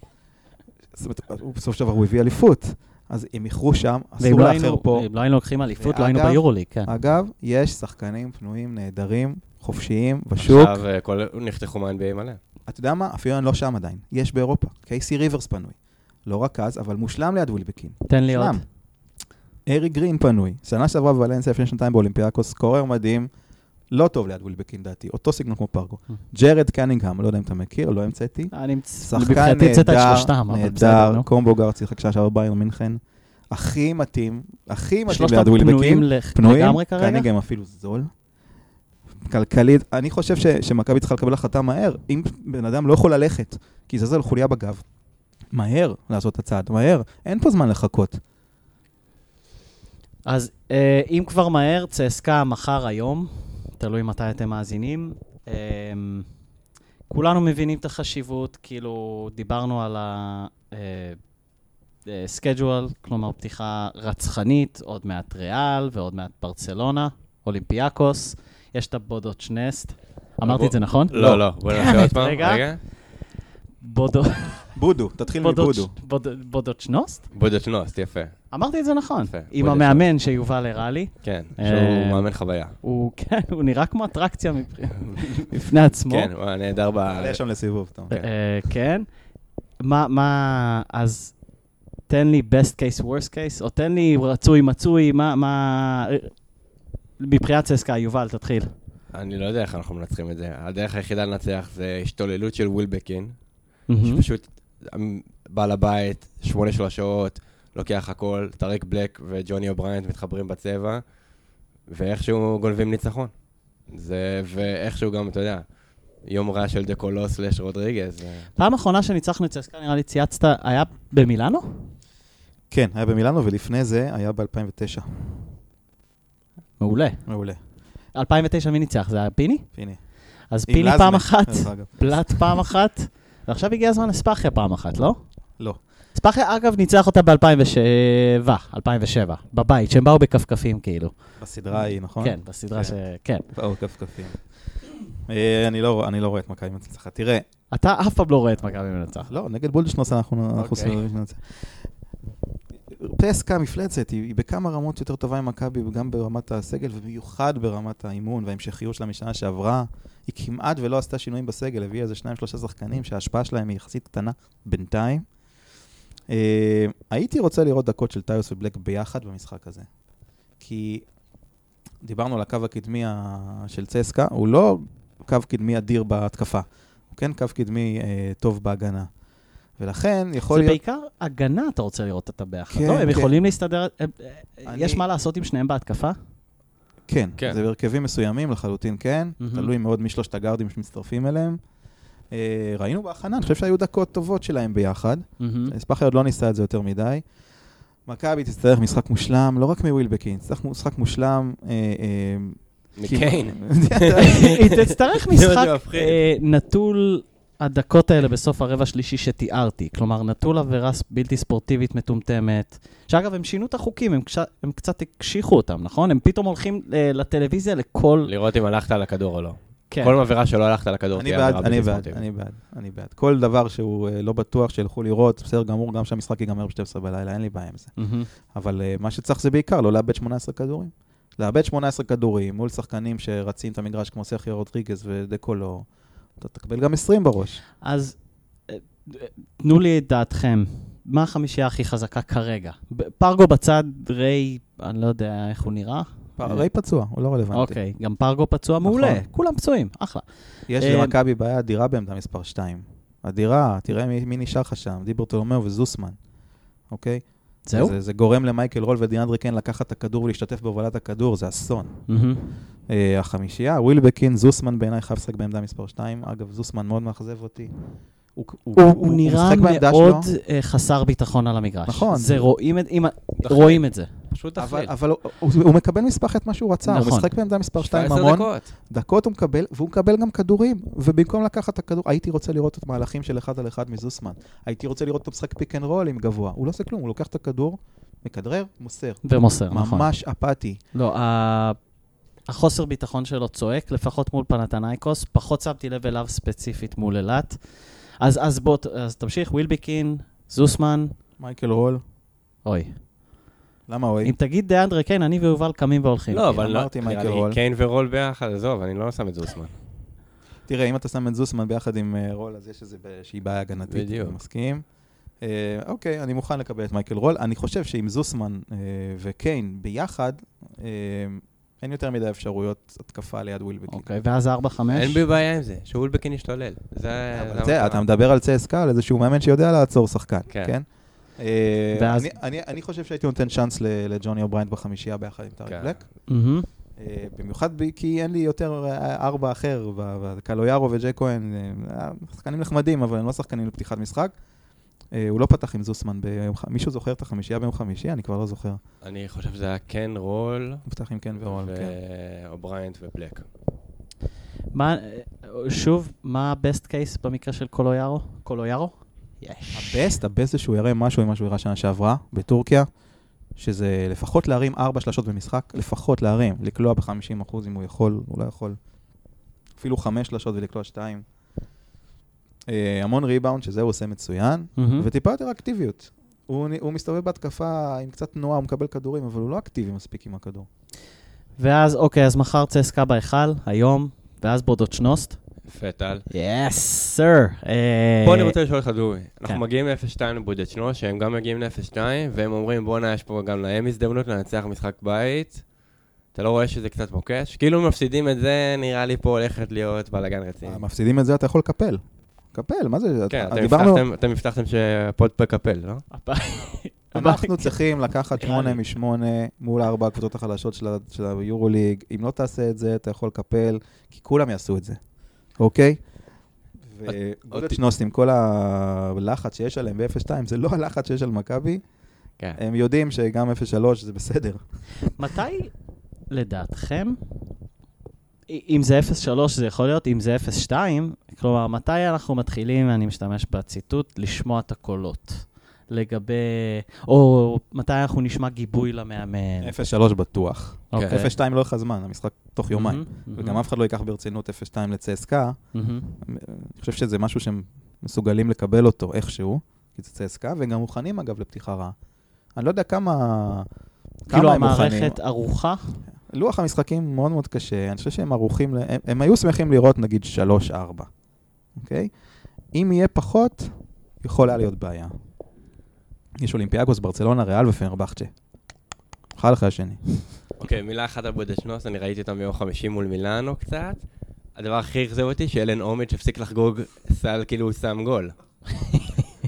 זאת אומרת, של דבר הוא הביא אליפות, אז הם איחרו שם, אסור לא לאחר פה. אם לא היינו לוקחים אליפות, לא היינו ביורוליג, כן. אגב, יש שחקנים פנויים נהדרים, חופשיים, בשוק. עכשיו אה, כל- נחתכו מה-NBA מלא. אתה יודע מה? אפילו אני לא שם עדיין. יש באירופה. קייסי ריברס פנוי. לא רק אז, אבל מושלם ליד ווילבקין. תן לי עוד. מושלם. אריק גרין פנוי. שנה שעברה בוולנסיה לפני שנתיים באולימפיאקוס, scorer מדהים. לא טוב ליד ווילבקין, לדעתי. אותו סגנון כמו פרגו. Mm. ג'רד קנינגהם, לא יודע אם אתה מכיר, לא המצאתי. אני שחקן מבחינתי הוצאת את נהדר, שלושתם, אבל בסדר, נהדר, נו. combo guard שיחק שנה שעברה ביירן מינכן. הכי מתאים, הכי מתאים ליד ווילבקין. פנויים, לגמרי כרגע? קנינגהם אפילו זול. כלכלית, אני חושב ש, שמכבי צריכה לקבל החלטה מהר. אם בן אדם לא יכול ללכת, כי יזלזל חוליה בגב, מהר לעשות את הצעד, מהר. אין פה זמן לחכות. אז אה, אם כבר מהר, צסקה מחר היום, תלוי מתי אתם מאזינים. אה, כולנו מבינים את החשיבות, כאילו, דיברנו על ה-schedule, כלומר פתיחה רצחנית, עוד מעט ריאל ועוד מעט ברצלונה, אולימפיאקוס, יש את הבודות נסט. אמרתי את זה נכון? לא, לא, בוא נעשה עוד פעם. רגע. בודו- בודו, תתחיל מבודו. בוד- בודות שנוסט? בודות נוסט, יפה. אמרתי את זה נכון. יפה, עם המאמן שיובל הראה לי. כן, אה, שהוא מאמן חוויה. הוא, כן, הוא נראה כמו אטרקציה בפני עצמו. כן, הוא נהדר ב... תעלה שם לסיבוב. כן. אה, כן. מה, מה, אז תן לי best case, worst case, או תן לי רצוי, מצוי, מה, מה... מבחינת צסקה, יובל, תתחיל. אני לא יודע איך אנחנו מנצחים את זה. הדרך היחידה לנצח זה השתוללות של ווילבקין, מהמם. שפשוט אמ, בעל הבית, שמונה שלושות, לוקח הכל, טרק בלק וג'וני אובריינט מתחברים בצבע, ואיכשהו גונבים ניצחון. זה, ואיכשהו גם, אתה יודע, יום רע של דקולו slash רודריגז. פעם אחרונה שניצחנו את צסקה, נראה לי צייצת, היה במילאנו? כן, היה במילאנו, ולפני זה היה ב-2009. מעולה. מעולה. 2009 מי ניצח? זה היה פיני? הנה. אז פיני לזנה, פעם אחת. פלט פעם אחת, ועכשיו הגיע הזמן לספחיה פעם אחת, לא? לא. ספחיה, אגב, ניצח אותה ב-2007, 2007, בבית, שהם באו בכפכפים כאילו. בסדרה ההיא, נכון? כן, בסדרה כן. ש... כן. באו כפכפים. אה, אני לא אני לא רואה את מכבי מצליחה. תראה, אתה אף פעם לא רואה את מכבי מנצח. לא, נגד בולדשנוס אנחנו אנחנו אוקיי. שננצח. פסקה מפלצת, היא היא בכמה רמות יותר טובה ממכבי, גם ברמת הסגל, ובמיוחד ברמת האימון וההמשכיות שלה משנה שעברה. היא כמעט ולא עשתה שינויים בסגל, הביאה איזה שניים, שלושה שחקנים שההשפעה שלהם היא יחסית קטנה בינתיים. אה, הייתי רוצה לראות דקות של טיוס ובלק ביחד במשחק הזה. כי דיברנו על הקו הקדמי של צסקה, הוא לא קו קדמי אדיר בהתקפה, הוא כן קו קדמי אה, טוב בהגנה. ולכן יכול זה להיות... בעיקר הגנה אתה רוצה לראות אותה ביחד, כן, לא? הם כן. יכולים להסתדר... אני- יש מה לעשות עם שניהם בהתקפה? כן, כן. זה בהרכבים מסוימים לחלוטין כן, מהמם. תלוי מאוד משלושת הגארדים שמצטרפים אליהם. אה, ראינו בהכנה, אני חושב שהיו דקות טובות שלהם ביחד. מהמם. ספאחי עוד לא ניסה את זה יותר מדי. מכבי תצטרך משחק מושלם, לא רק מווילבקין, תצטרך משחק מושלם. אה, אה, מקיין. היא תצטרך זה משחק. אה, נטול הדקות האלה בסוף הרבע השלישי שתיארתי. כלומר, נטול עבירה בלתי ספורטיבית מטומטמת. שאגב, הם שינו את החוקים, הם, קש... הם קצת הקשיחו אותם, נכון? הם פתאום הולכים אה, לטלוויזיה לכל... לראות אם הלכת על הכדור או לא. כן. כל עבירה שלא הלכת לכדור אני תהיה בעד, עבירה אני בלתי בעד, ספורטיבית. אני בעד, אני בעד. כל דבר שהוא אה, לא בטוח שילכו לראות, בסדר גמור, גם שהמשחק ייגמר ב-12 בלילה, אין לי בעיה עם זה. אבל אה, מה שצריך זה בעיקר לא לאבד 18 כדורים. לאבד 18 כדורים מול שחקנים שרצים את המגרש כמו סרחיו רודריגז ודקולו, אתה תקבל גם 20 בראש. אז אה, תנו לי את דעתכם. מה החמישייה הכי חזקה כרגע? פרגו בצד, ריי, אני לא יודע איך הוא נראה. ריי פצוע, הוא לא רלוונטי. אוקיי, גם פרגו פצוע מעולה. נכון. כולם פצועים, אחלה. יש אה, למכבי בעיה אדירה בעמדה מספר 2. אדירה, תראה מי, מי נשאר לך שם, דיברטולומיאו וזוסמן, אוקיי? זהו? זה, זה גורם למייקל רול ודיאנדרי קן לקחת את הכדור ולהשתתף בהובלת הכדור, זה אסון. מהמם. אה, החמישייה, ווילבקין, זוסמן בעיניי חייב לשחק בעמדה מספר 2. אגב, זוסמן מאוד מאכזב אותי. הוא, הוא, הוא נראה משחק בעמדה מאוד שלו, אה, חסר ביטחון על המגרש. נכון. זה רואים את, אם, תחליט. רואים את זה. פשוט אבל, תחליט. אבל הוא, הוא, הוא מקבל מספח את מה שהוא רצה, נכון. הוא משחק בעמדה מספר 2 17 המון, דקות. דקות הוא מקבל, והוא מקבל גם כדורים, ובמקום לקחת את הכדור, הייתי רוצה לראות את המהלכים של אחד על אחד מזוסמן. הייתי רוצה לראות אותו משחק pick and roll עם גבוה. הוא לא עושה כלום, הוא לוקח את הכדור, מכדרר, מוסר. ומוסר, נכון. ממש אפאתי. לא, ה... החוסר ביטחון שלו צועק, לפחות מול פנאתינייקוס, פחות שמתי לב אליו ספציפית מול אילת. אז, אז בוא, אז תמשיך, ווילבקין, זוסמן, מייקל רול, אוי. למה אוי? אם תגיד דיאנדרה קיין, אני ויובל קמים והולכים. לא. אבל לא, אמרתי מייקל לי רול. קיין ורול ביחד, עזוב, אני לא שם את זוסמן. תראה, אם אתה שם את זוסמן ביחד עם אה, רול, אז יש איזושהי בעיה הגנתית. בדיוק. אני מסכים. אה, אוקיי, אני מוכן לקבל את מייקל רול. אני חושב שעם זוסמן אה, וקיין ביחד, אין יותר מדי אפשרויות התקפה ליד ווילבקין. אוקיי, ואז 4-5. אין לי בעיה עם זה, שווילבקין ישתולל. זה... אתה מדבר על צסקה, על איזשהו מאמן שיודע לעצור שחקן, כן. אה, ואז- אני- אני- אני חושב שהייתי נותן צ'אנס ל- לג'וני או'בריינט בחמישייה ביחד עם טאריק כן. בלק. אה, במיוחד כי אין לי יותר אה, ארבע אחר, ו- ו- קלויארו וג'ייק כהן, שחקנים נחמדים, אבל הם לא שחקנים לפתיחת משחק. הוא לא פתח עם זוסמן ביום חמישי. מישהו זוכר את החמישייה ביום חמישי? אני כבר לא זוכר. אני חושב שזה היה קיין רול, הוא פתח עם קיין ורול, כן. ואובריינט ובלק. מה, שוב, מה ה-best case במקרה של קולויארו? קולויארו? יש. ה best, ה best זה שהוא יראה משהו ממה שהוא הראה שנה שעברה, בטורקיה, שזה לפחות להרים ארבע שלשות במשחק, לפחות להרים, לקלוע ב-50% אם הוא יכול, הוא לא יכול. אפילו חמש שלשות ולקלוע שתיים. אה, המון ריבאונד, שזה הוא עושה מצוין, מהמם. וטיפה יותר אקטיביות. הוא, הוא מסתובב בהתקפה עם קצת תנועה, הוא מקבל כדורים, אבל הוא לא אקטיבי מספיק עם הכדור. ואז, אוקיי, אז מחר צסקה בהיכל, היום, ואז בודושנוסט. יפה, טל. yes, sir. אה, פה אני רוצה לשאול אותך דובי, כן. אנחנו מגיעים ל-0-2 לבודדשנו, שהם גם מגיעים ל-0-2, והם אומרים בואנה, יש פה גם להם הזדמנות לנצח משחק בית. אתה לא רואה שזה קצת מוקש? כאילו מפסידים את זה, נראה לי פה הולכת להיות בלאגן רציני. מפסידים את זה, אתה יכול לקפל. קפל, מה זה? כן, אתה- אתם הבטחתם- שהפוד פה קפל, לא? אנחנו צריכים לקחת נראה שמונה לי. משמונה מול ארבע הקבוצות החלשות של היורוליג. אם לא תעשה את זה, אתה יכול לקפל, כי כולם יעשו את זה, אוקיי? וגודלשנוסט עם כל הלחץ שיש עליהם ב-0-2, זה לא הלחץ שיש על מכבי. כן. הם יודעים שגם 0-3 זה בסדר. מתי, לדעתכם, אם זה 0-3 זה יכול להיות, אם זה 0-2, כלומר, מתי אנחנו מתחילים, אני משתמש בציטוט, לשמוע את הקולות? לגבי, או מתי אנחנו נשמע גיבוי למאמן? 0-3 בטוח. אוקיי. 0-2 לא לך זמן, המשחק תוך יומיים. מהמם, וגם אף אחד לא ייקח ברצינות 0-2 לצסקה. מהמם. אני חושב שזה משהו שהם מסוגלים לקבל אותו איכשהו, כי זה צסקה, והם גם מוכנים אגב לפתיחה רעה. אני לא יודע כמה... כאילו כמה הם מוכנים. המערכת ערוכה? לוח המשחקים מאוד מאוד קשה, אני חושב שהם ערוכים, ל... הם, הם היו שמחים לראות נגיד 3-4, אוקיי? אם יהיה פחות, יכול היה להיות בעיה. יש אולימפיאגוס, ברצלונה, ריאל ופנרבחצ'ה. אחד אחרי השני. אוקיי, מילה אחת על בודדשנוס, אני ראיתי אותם ביום חמישי מול מילאנו קצת. הדבר הכי אכזב אותי, שאלן עומץ' הפסיק לחגוג סל כאילו הוא שם גול.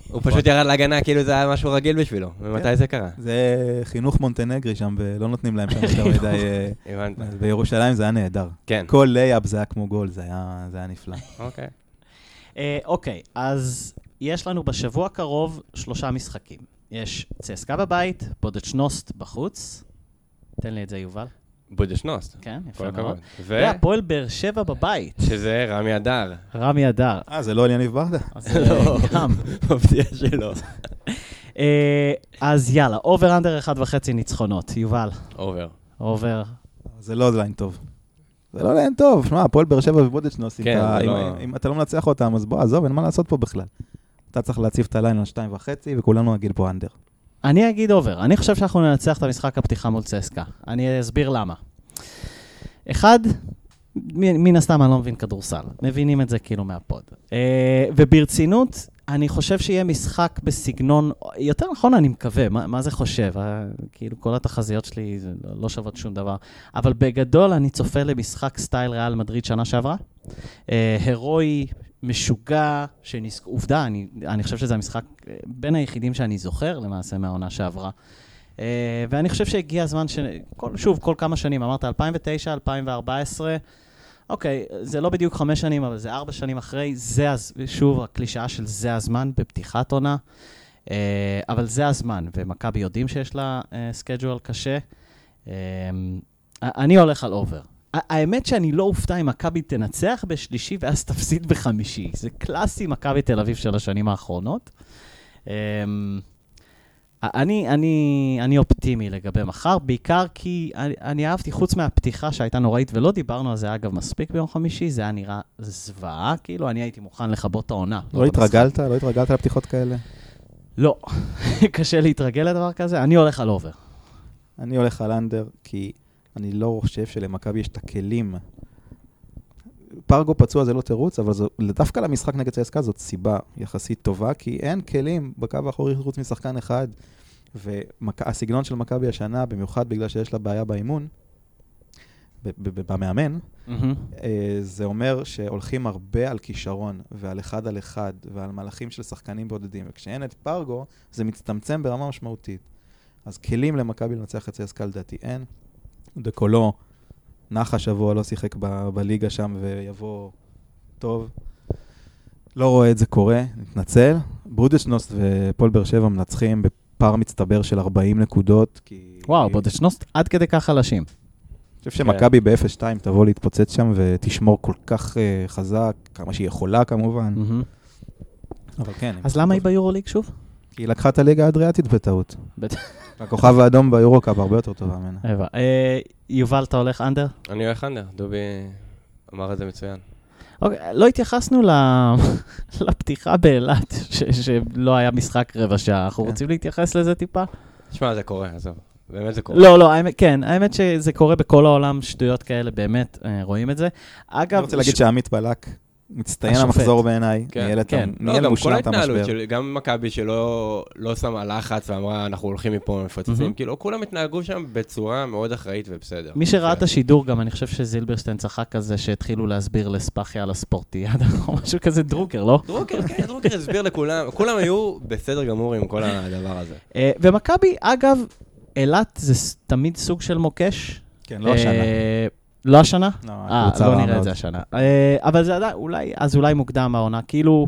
הוא פשוט ירד להגנה כאילו זה היה משהו רגיל בשבילו. ומתי זה קרה? זה חינוך מונטנגרי שם, ולא נותנים להם שם יותר מדי... אה, הבנת. בירושלים זה היה נהדר. כן. כל לייאפ זה היה כמו גול, זה היה, זה היה נפלא. אוקיי. אה, אוקיי, אז יש לנו בשבוע הקרוב שלושה משחקים. יש צסקה בבית, בודושנוסט בחוץ. תן לי את זה, יובל. בודושנוס. כן, יפה מאוד. הכבוד. והפועל באר שבע בבית, ושזה רמי אדר. רמי אדר. אה, זה לא אלירן ברדה? אז אה, לא. גם. מפתיע שלא. אה, אז יאללה, over under אחד וחצי ניצחונות. יובל, over. over. זה לא line טוב. זה לא line טוב, שמע, הפועל באר שבע ובודושנוס, אם כן, לא- אם אתה לא מנצח אותם, אז בוא, עזוב, אין מה לעשות פה בכלל. אתה צריך להציב את ה line על שתיים וחצי, וכולנו נגיד פה under. אני אגיד over. אני חושב שאנחנו ננצח את המשחק הפתיחה מול צסקה. אני אסביר למה. אחד, מן הסתם אני לא מבין כדורסל. מבינים את זה כאילו מהפוד. אה, וברצינות, אני חושב שיהיה משחק בסגנון, יותר נכון אני מקווה, מה, מה זה חושב? אה, כאילו כל התחזיות שלי לא- לא שוות שום דבר. אבל בגדול אני צופה למשחק סטייל ריאל מדריד שנה שעברה. אה, הירואי, משוגע, שנזכ... עובדה, אני, אני חושב שזה המשחק אה, בין היחידים שאני זוכר למעשה מהעונה שעברה. אה, ואני חושב שהגיע הזמן, ש... כל, שוב, כל כמה שנים, אמרת 2009, 2014, אוקיי, זה לא בדיוק חמש שנים, אבל זה ארבע שנים אחרי, זה, הז... שוב, הקלישאה של זה הזמן בפתיחת עונה. אה, אבל זה הזמן, ומכבי יודעים שיש לה schedule קשה. אה, אני הולך על over. האמת שאני לא אופתע אם מכבי תנצח בשלישי ואז תפסיד בחמישי. זה קלאסי מכבי תל אביב של השנים האחרונות. אמ, אני, אני, אני אופטימי לגבי מחר, בעיקר כי אני, אני אהבתי, חוץ מהפתיחה שהייתה נוראית, ולא דיברנו על זה אגב מספיק ביום חמישי, זה היה נראה זוועה, כאילו אני הייתי מוכן לכבות את העונה. לא המשחק. התרגלת? לא התרגלת לפתיחות כאלה? לא, קשה להתרגל לדבר כזה, אני הולך על אובר. אני הולך על אנדר, כי אני לא חושב שלמכבי יש את הכלים. פרגו פצוע זה לא תירוץ, אבל זו, דווקא למשחק נגד צסקה זאת סיבה יחסית טובה, כי אין כלים בקו האחורי חוץ משחקן אחד, והסגנון של מכבי השנה, במיוחד בגלל שיש לה בעיה באימון, במאמן, אה, זה אומר שהולכים הרבה על כישרון ועל אחד על אחד ועל מהלכים של שחקנים בודדים, וכשאין את פרגו, זה מצטמצם ברמה משמעותית. אז כלים למכבי לנצח את צסקה לדעתי אין. דקולו נח השבוע, לא שיחק ב- בליגה שם ויבוא טוב. לא רואה את זה קורה, מתנצל. ברודשנוסט ופועל באר שבע מנצחים בפער מצטבר של 40 נקודות, כי... וואו, בודשנוסט עד כדי כך חלשים. אני חושב שמכבי ב-0-2 תבוא להתפוצץ שם ותשמור כל כך uh, חזק, כמה שהיא יכולה כמובן, מהמם. אבל כן. אז למה היא ביורוליג שוב? כי היא לקחה את הליגה האדריאטית בטעות. הכוכב האדום ביורוקאפ הרבה יותר טובה ממנה. הבנ- אה, יובל, אתה הולך אנדר? אני הולך אנדר, דובי אמר את זה מצוין. אוקיי, לא התייחסנו ל- לפתיחה באילת, ש- שלא היה משחק רבע שעה. אנחנו כן. רוצים להתייחס לזה טיפה? תשמע, זה קורה, עזוב. באמת זה קורה. לא, לא, האמת, כן, האמת שזה קורה בכל העולם, שטויות כאלה, באמת, אה, רואים את זה. אגב, אני רוצה להגיד שעמית בלק מצטיין. המחזור בעיניי, כן, ניהל את כן. לא, מושלם את המשבר. של, גם מכבי שלא לא שמה לחץ ואמרה, אנחנו הולכים מפה מפוצצים, מהמם. כאילו, כולם התנהגו שם בצורה מאוד אחראית ובסדר. מי שראה את. השידור, גם אני חושב שזילברשטיין צחק על זה שהתחילו להסביר לספאחי על הספורטיאדה, או משהו כזה, דרוקר, לא? דרוקר, כן, דרוקר הסביר לכולם, כולם היו בסדר גמור עם כל הדבר הזה. אה, ומכבי, אגב, אילת זה תמיד סוג של מוקש. כן, לא השנה. לא השנה? לא, אה, הקבוצה לא נראה את. זה השנה. אה, אבל זה עדיין, אולי, אז אולי מוקדם העונה. כאילו,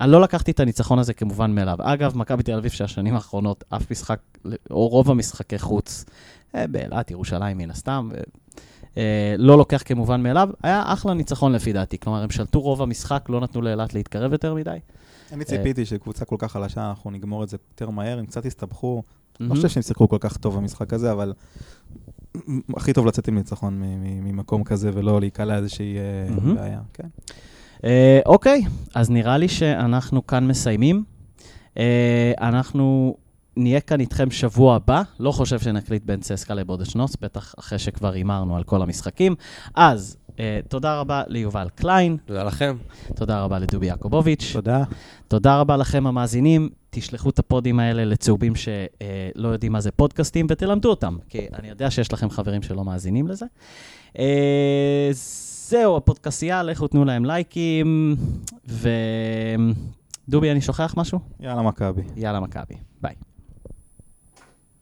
אני לא לקחתי את הניצחון הזה כמובן מאליו. אגב, מכבי תל אביב שהשנים האחרונות, אף משחק, או רוב המשחקי חוץ, אה, באילת, ירושלים מן הסתם, לא לוקח כמובן מאליו, היה אחלה ניצחון לפי דעתי. כלומר, הם שלטו רוב המשחק, לא נתנו לאילת להתקרב יותר מדי. אני ציפיתי שקבוצה כל כך חלשה, אנחנו נגמור את זה יותר מהר, הם קצת הסתבכו. לא. חושב שהם שיחקו כל כך טוב במשחק הזה, אבל הכי טוב לצאת עם ניצחון ממקום כזה ולא להיקלע איזושהי אה. בעיה. כן. אה, אוקיי, אז נראה לי שאנחנו כאן מסיימים. אה, אנחנו נהיה כאן איתכם שבוע הבא. לא חושב שנקליט בין צסקה לבודשנוס, בטח אחרי שכבר הימרנו על כל המשחקים. אז אה, תודה רבה ליובל קליין, תודה לכם. תודה רבה לדובי יעקובוביץ', תודה. תודה רבה לכם המאזינים. תשלחו את הפודים האלה לצהובים שלא יודעים מה זה פודקאסטים ותלמדו אותם, כי אני יודע שיש לכם חברים שלא מאזינים לזה. אה, זהו, הפודקאסטייה, לכו תנו להם לייקים, ודובי, אני שוכח משהו? יאללה, מכבי. יאללה, מכבי. ביי.